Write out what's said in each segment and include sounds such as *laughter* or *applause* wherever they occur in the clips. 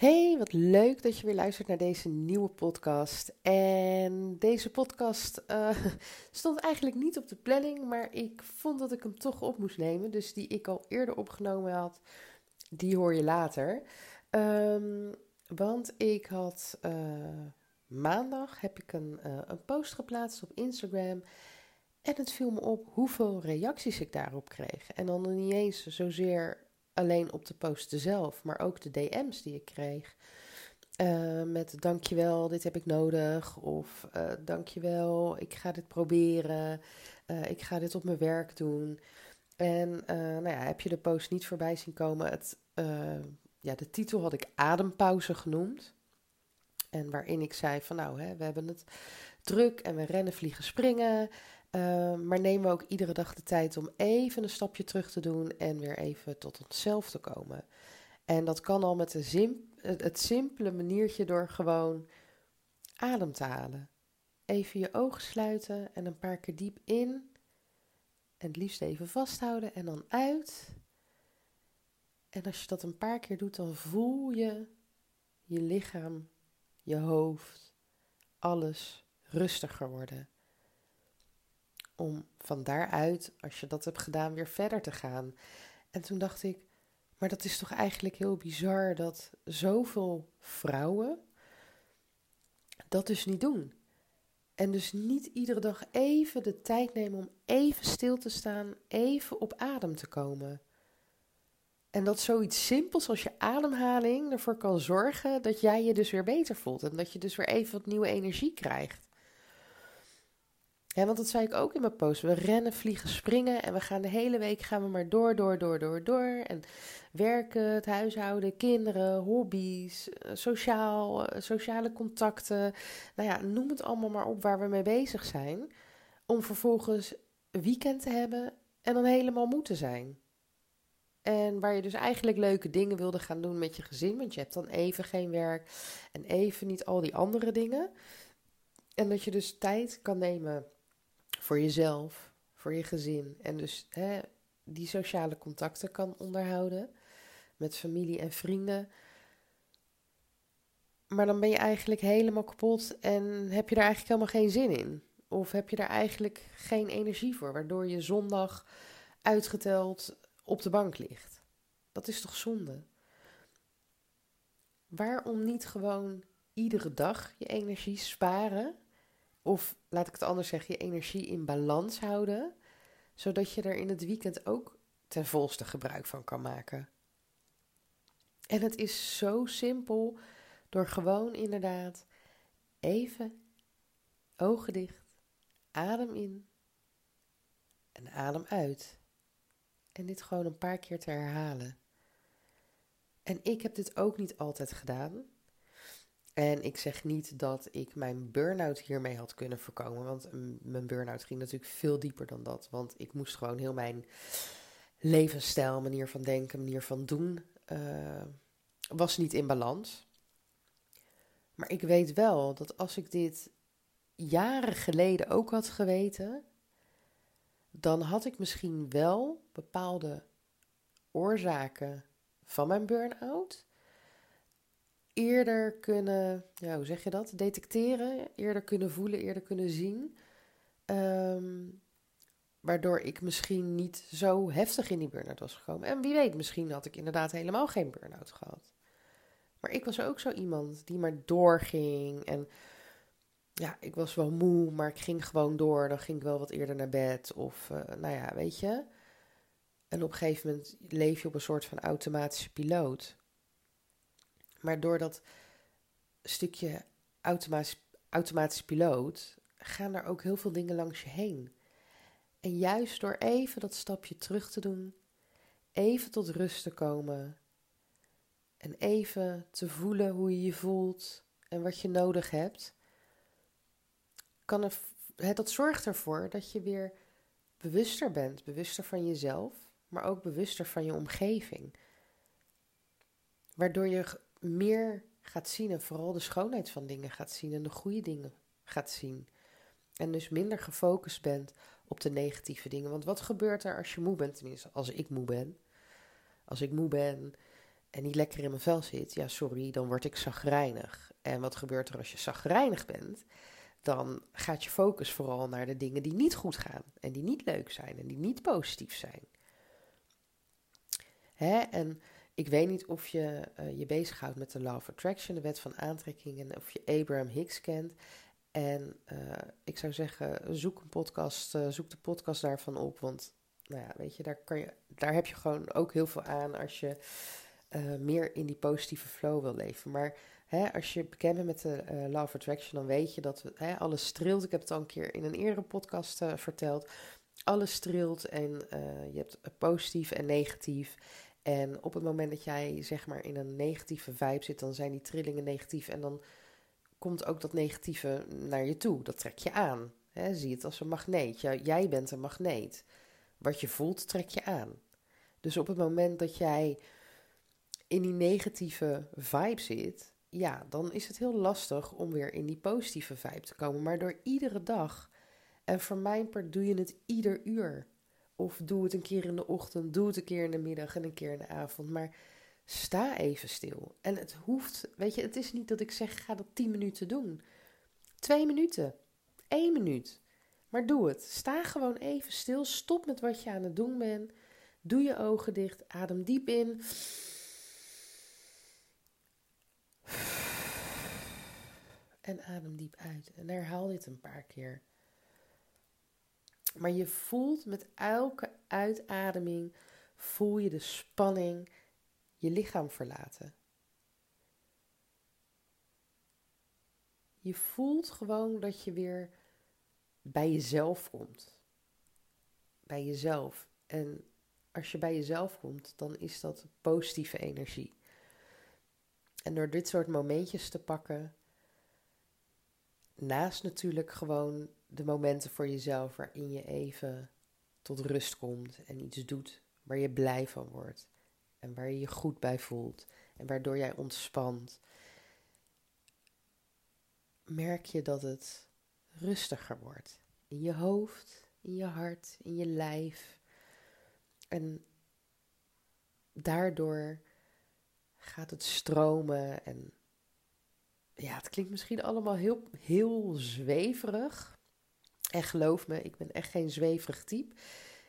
Hey, wat leuk dat je weer luistert naar deze nieuwe podcast. En deze podcast uh, *laughs* stond eigenlijk niet op de planning, maar ik vond dat ik hem toch op moest nemen. Dus die ik al eerder opgenomen had, die hoor je later. Um, want ik had uh, maandag heb ik een, uh, een post geplaatst op Instagram. En het viel me op hoeveel reacties ik daarop kreeg. En dan niet eens zozeer alleen op de posten zelf, maar ook de DM's die ik kreeg. Uh, met dankjewel, dit heb ik nodig. Of uh, dankjewel, ik ga dit proberen. Uh, ik ga dit op mijn werk doen. En nou ja, heb je de post niet voorbij zien komen? Het, ja, de titel had ik adempauze genoemd. En waarin ik zei van nou, hè, we hebben het druk en we rennen, vliegen, springen. Uh, maar nemen we ook iedere dag de tijd om even een stapje terug te doen en weer even tot onszelf te komen. En dat kan al met het simpele maniertje door gewoon adem te halen. Even je ogen sluiten en een paar keer diep in. En het liefst even vasthouden en dan uit. En als je dat een paar keer doet, dan voel je je lichaam, je hoofd, alles rustiger worden om van daaruit, als je dat hebt gedaan, weer verder te gaan. En toen dacht ik, maar dat is toch eigenlijk heel bizar dat zoveel vrouwen dat dus niet doen. En dus niet iedere dag even de tijd nemen om even stil te staan, even op adem te komen. En dat zoiets simpels als je ademhaling ervoor kan zorgen dat jij je dus weer beter voelt. En dat je dus weer even wat nieuwe energie krijgt. Ja, want dat zei ik ook in mijn post. We rennen, vliegen, springen en we gaan de hele week gaan we maar door, door, door, door, door. En werken, het huishouden, kinderen, hobby's, eh, sociaal, eh, sociale contacten. Nou ja, noem het allemaal maar op waar we mee bezig zijn. Om vervolgens weekend te hebben en dan helemaal moeten zijn. En waar je dus eigenlijk leuke dingen wilde gaan doen met je gezin. Want je hebt dan even geen werk en even niet al die andere dingen. En dat je dus tijd kan nemen voor jezelf, voor je gezin. En dus hè, die sociale contacten kan onderhouden met familie en vrienden. Maar dan ben je eigenlijk helemaal kapot en heb je daar eigenlijk helemaal geen zin in. Of heb je daar eigenlijk geen energie voor, waardoor je zondag uitgeteld op de bank ligt. Dat is toch zonde? Waarom niet gewoon iedere dag je energie sparen of laat ik het anders zeggen, je energie in balans houden, zodat je er in het weekend ook ten volste gebruik van kan maken. En het is zo simpel door gewoon inderdaad even ogen dicht, adem in en adem uit. En dit gewoon een paar keer te herhalen. En ik heb dit ook niet altijd gedaan. En ik zeg niet dat ik mijn burn-out hiermee had kunnen voorkomen. Want mijn burn-out ging natuurlijk veel dieper dan dat. Want ik moest gewoon heel mijn levensstijl, manier van denken, manier van doen, uh, was niet in balans. Maar ik weet wel dat als ik dit jaren geleden ook had geweten, dan had ik misschien wel bepaalde oorzaken van mijn burn-out eerder kunnen, ja, hoe zeg je dat? Detecteren, eerder kunnen voelen, eerder kunnen zien. Ehm, waardoor ik misschien niet zo heftig in die burn-out was gekomen. En wie weet, misschien had ik inderdaad helemaal geen burn-out gehad. Maar ik was ook zo iemand die maar doorging. En ja, ik was wel moe, maar ik ging gewoon door. Dan ging ik wel wat eerder naar bed. Of, uh, nou ja, weet je. En op een gegeven moment leef je op een soort van automatische piloot. Maar door dat stukje automatisch, automatisch piloot gaan er ook heel veel dingen langs je heen. En juist door even dat stapje terug te doen, even tot rust te komen en even te voelen hoe je je voelt en wat je nodig hebt, kan er, dat zorgt ervoor dat je weer bewuster bent, bewuster van jezelf, maar ook bewuster van je omgeving. Waardoor je meer gaat zien en vooral de schoonheid van dingen gaat zien en de goede dingen gaat zien. En dus minder gefocust bent op de negatieve dingen. Want wat gebeurt er als je moe bent? Tenminste, als ik moe ben. Als ik moe ben en niet lekker in mijn vel zit, ja, sorry, dan word ik zagrijnig. En wat gebeurt er als je zagrijnig bent? Dan gaat je focus vooral naar de dingen die niet goed gaan. En die niet leuk zijn en die niet positief zijn. Hè? En ik weet niet of je uh, je bezighoudt met de Law of Attraction, de wet van aantrekking, en of je Abraham Hicks kent. En uh, ik zou zeggen, zoek een podcast, uh, zoek de podcast daarvan op. Want nou ja, weet je, daar, kan je, daar heb je gewoon ook heel veel aan als je meer in die positieve flow wil leven. Maar hè, als je bekend bent met de Law of Attraction, dan weet je dat hè, alles streelt. Ik heb het al een keer in een eerdere podcast verteld. Alles streelt en je hebt positief en negatief. En op het moment dat jij zeg maar in een negatieve vibe zit, dan zijn die trillingen negatief en dan komt ook dat negatieve naar je toe. Dat trek je aan. Zie het als een magneet. Jij bent een magneet. Wat je voelt, trek je aan. Dus op het moment dat jij in die negatieve vibe zit, ja, dan is het heel lastig om weer in die positieve vibe te komen. Maar door iedere dag, en voor mijn part doe je het ieder uur. Of doe het een keer in de ochtend, doe het een keer in de middag en een keer in de avond. Maar sta even stil. En het hoeft, weet je, het is niet dat ik zeg ga dat 10 minuten doen. Twee minuten, één minuut. Maar doe het. Sta gewoon even stil. Stop met wat je aan het doen bent. Doe je ogen dicht. Adem diep in. En adem diep uit. En herhaal dit een paar keer. Maar je voelt met elke uitademing, voel je de spanning je lichaam verlaten. Je voelt gewoon dat je weer bij jezelf komt. Bij jezelf. En als je bij jezelf komt, dan is dat positieve energie. En door dit soort momentjes te pakken, naast natuurlijk gewoon de momenten voor jezelf waarin je even tot rust komt en iets doet waar je blij van wordt en waar je je goed bij voelt en waardoor jij ontspant, merk je dat het rustiger wordt in je hoofd, in je hart, in je lijf. En daardoor gaat het stromen en ja, het klinkt misschien allemaal heel, heel zweverig. En geloof me, ik ben echt geen zweverig type.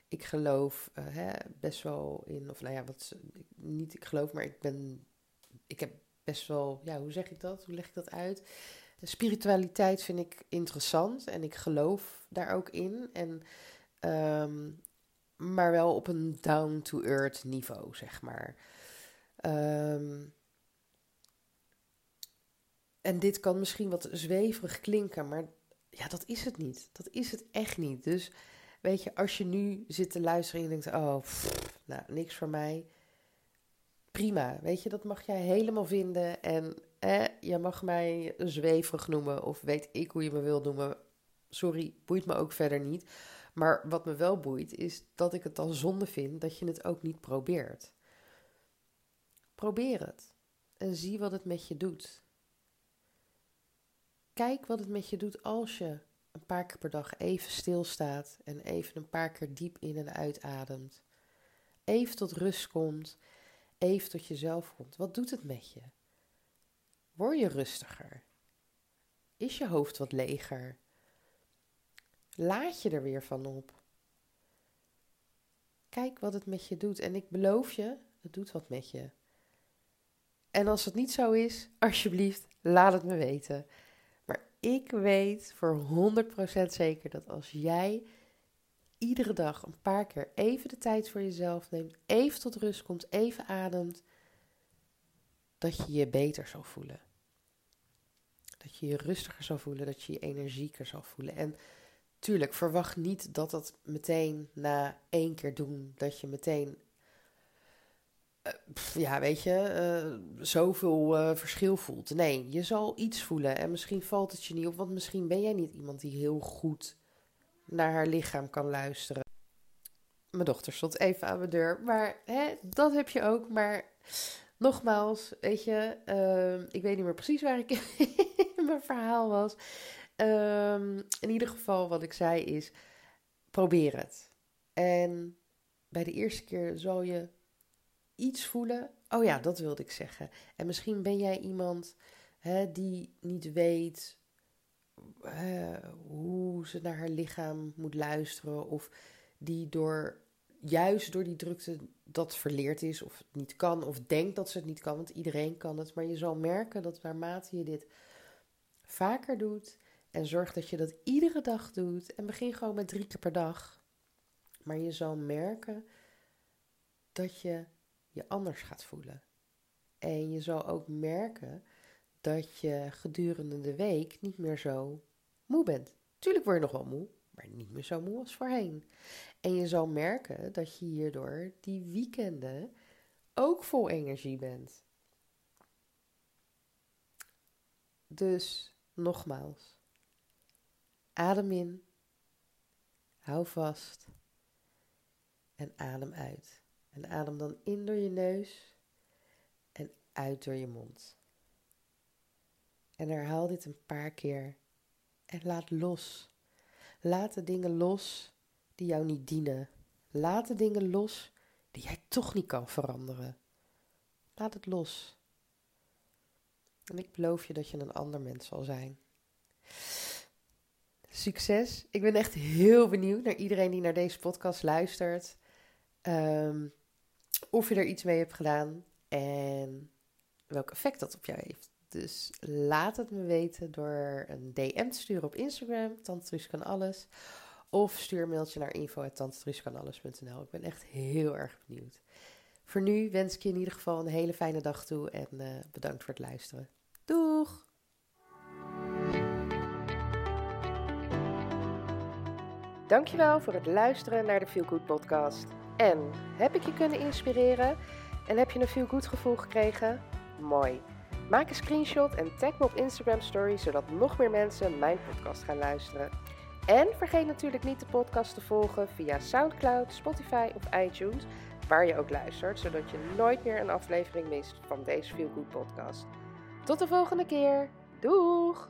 Ik geloof uh, hè, best wel in, of nou ja, wat niet ik geloof, maar ik ben, ik heb best wel, ja, hoe zeg ik dat? Hoe leg ik dat uit? De spiritualiteit vind ik interessant en ik geloof daar ook in. En, um, maar wel op een down-to-earth niveau, zeg maar. Um, en dit kan misschien wat zweverig klinken, maar ja, dat is het niet. Dat is het echt niet. Dus weet je, als je nu zit te luisteren en je denkt, oh, nou, niks voor mij. Prima, weet je, dat mag jij helemaal vinden. En eh, je mag mij zweverig noemen of weet ik hoe je me wil noemen. Sorry, boeit me ook verder niet. Maar wat me wel boeit is dat ik het dan zonde vind dat je het ook niet probeert. Probeer het en zie wat het met je doet. Kijk wat het met je doet als je een paar keer per dag even stilstaat en even een paar keer diep in en uitademt. Even tot rust komt, even tot jezelf komt. Wat doet het met je? Word je rustiger? Is je hoofd wat leger? Laat je er weer van op? Kijk wat het met je doet. En ik beloof je, het doet wat met je. En als het niet zo is, alsjeblieft, laat het me weten ik weet voor 100% zeker dat als jij iedere dag een paar keer even de tijd voor jezelf neemt, even tot rust komt, even ademt, dat je je beter zal voelen. Dat je je rustiger zal voelen, dat je je energieker zal voelen. En tuurlijk, verwacht niet dat dat meteen na één keer doen, dat je meteen uh, ja, weet je, uh, zoveel uh, verschil voelt. Nee, je zal iets voelen en misschien valt het je niet op, want misschien ben jij niet iemand die heel goed naar haar lichaam kan luisteren. mijn dochter stond even aan mijn deur. Maar hè, dat heb je ook. Maar nogmaals, weet je, ik weet niet meer precies waar ik in *laughs* mijn verhaal was. Ehm, in ieder geval, wat ik zei is: probeer het. En bij de eerste keer zal je iets voelen. Oh ja, dat wilde ik zeggen. En misschien ben jij iemand hè, die niet weet hoe ze naar haar lichaam moet luisteren. Of die door, juist door die drukte dat verleerd is of niet kan. Of denkt dat ze het niet kan, want iedereen kan het. Maar je zal merken dat naarmate je dit vaker doet en zorg dat je dat iedere dag doet. En begin gewoon met drie keer per dag. Maar je zal merken dat je je anders gaat voelen. En je zal ook merken dat je gedurende de week niet meer zo moe bent. Tuurlijk word je nog wel moe, maar niet meer zo moe als voorheen. En je zal merken dat je hierdoor die weekenden ook vol energie bent. Dus nogmaals, adem in, hou vast en adem uit. En adem dan in door je neus en uit door je mond. En herhaal dit een paar keer en laat los. Laat de dingen los die jou niet dienen. Laat de dingen los die jij toch niet kan veranderen. Laat het los. En ik beloof je dat je een ander mens zal zijn. Succes. Ik ben echt heel benieuwd naar iedereen die naar deze podcast luistert. Ehm, of je er iets mee hebt gedaan en welk effect dat op jou heeft. Dus laat het me weten door een DM te sturen op Instagram. Tante kan alles. Of stuur een mailtje naar info.tantetruuskanalles.nl. Ik ben echt heel erg benieuwd. Voor nu wens ik je in ieder geval een hele fijne dag toe en uh, bedankt voor het luisteren. Doeg! Dankjewel voor het luisteren naar de Feel Good podcast. En heb ik je kunnen inspireren? En heb je een Feel Good gevoel gekregen? Mooi. Maak een screenshot en tag me op Instagram Story, zodat nog meer mensen mijn podcast gaan luisteren. En vergeet natuurlijk niet de podcast te volgen via SoundCloud, Spotify of iTunes, waar je ook luistert, zodat je nooit meer een aflevering mist van deze Feel Good podcast. Tot de volgende keer. Doeg!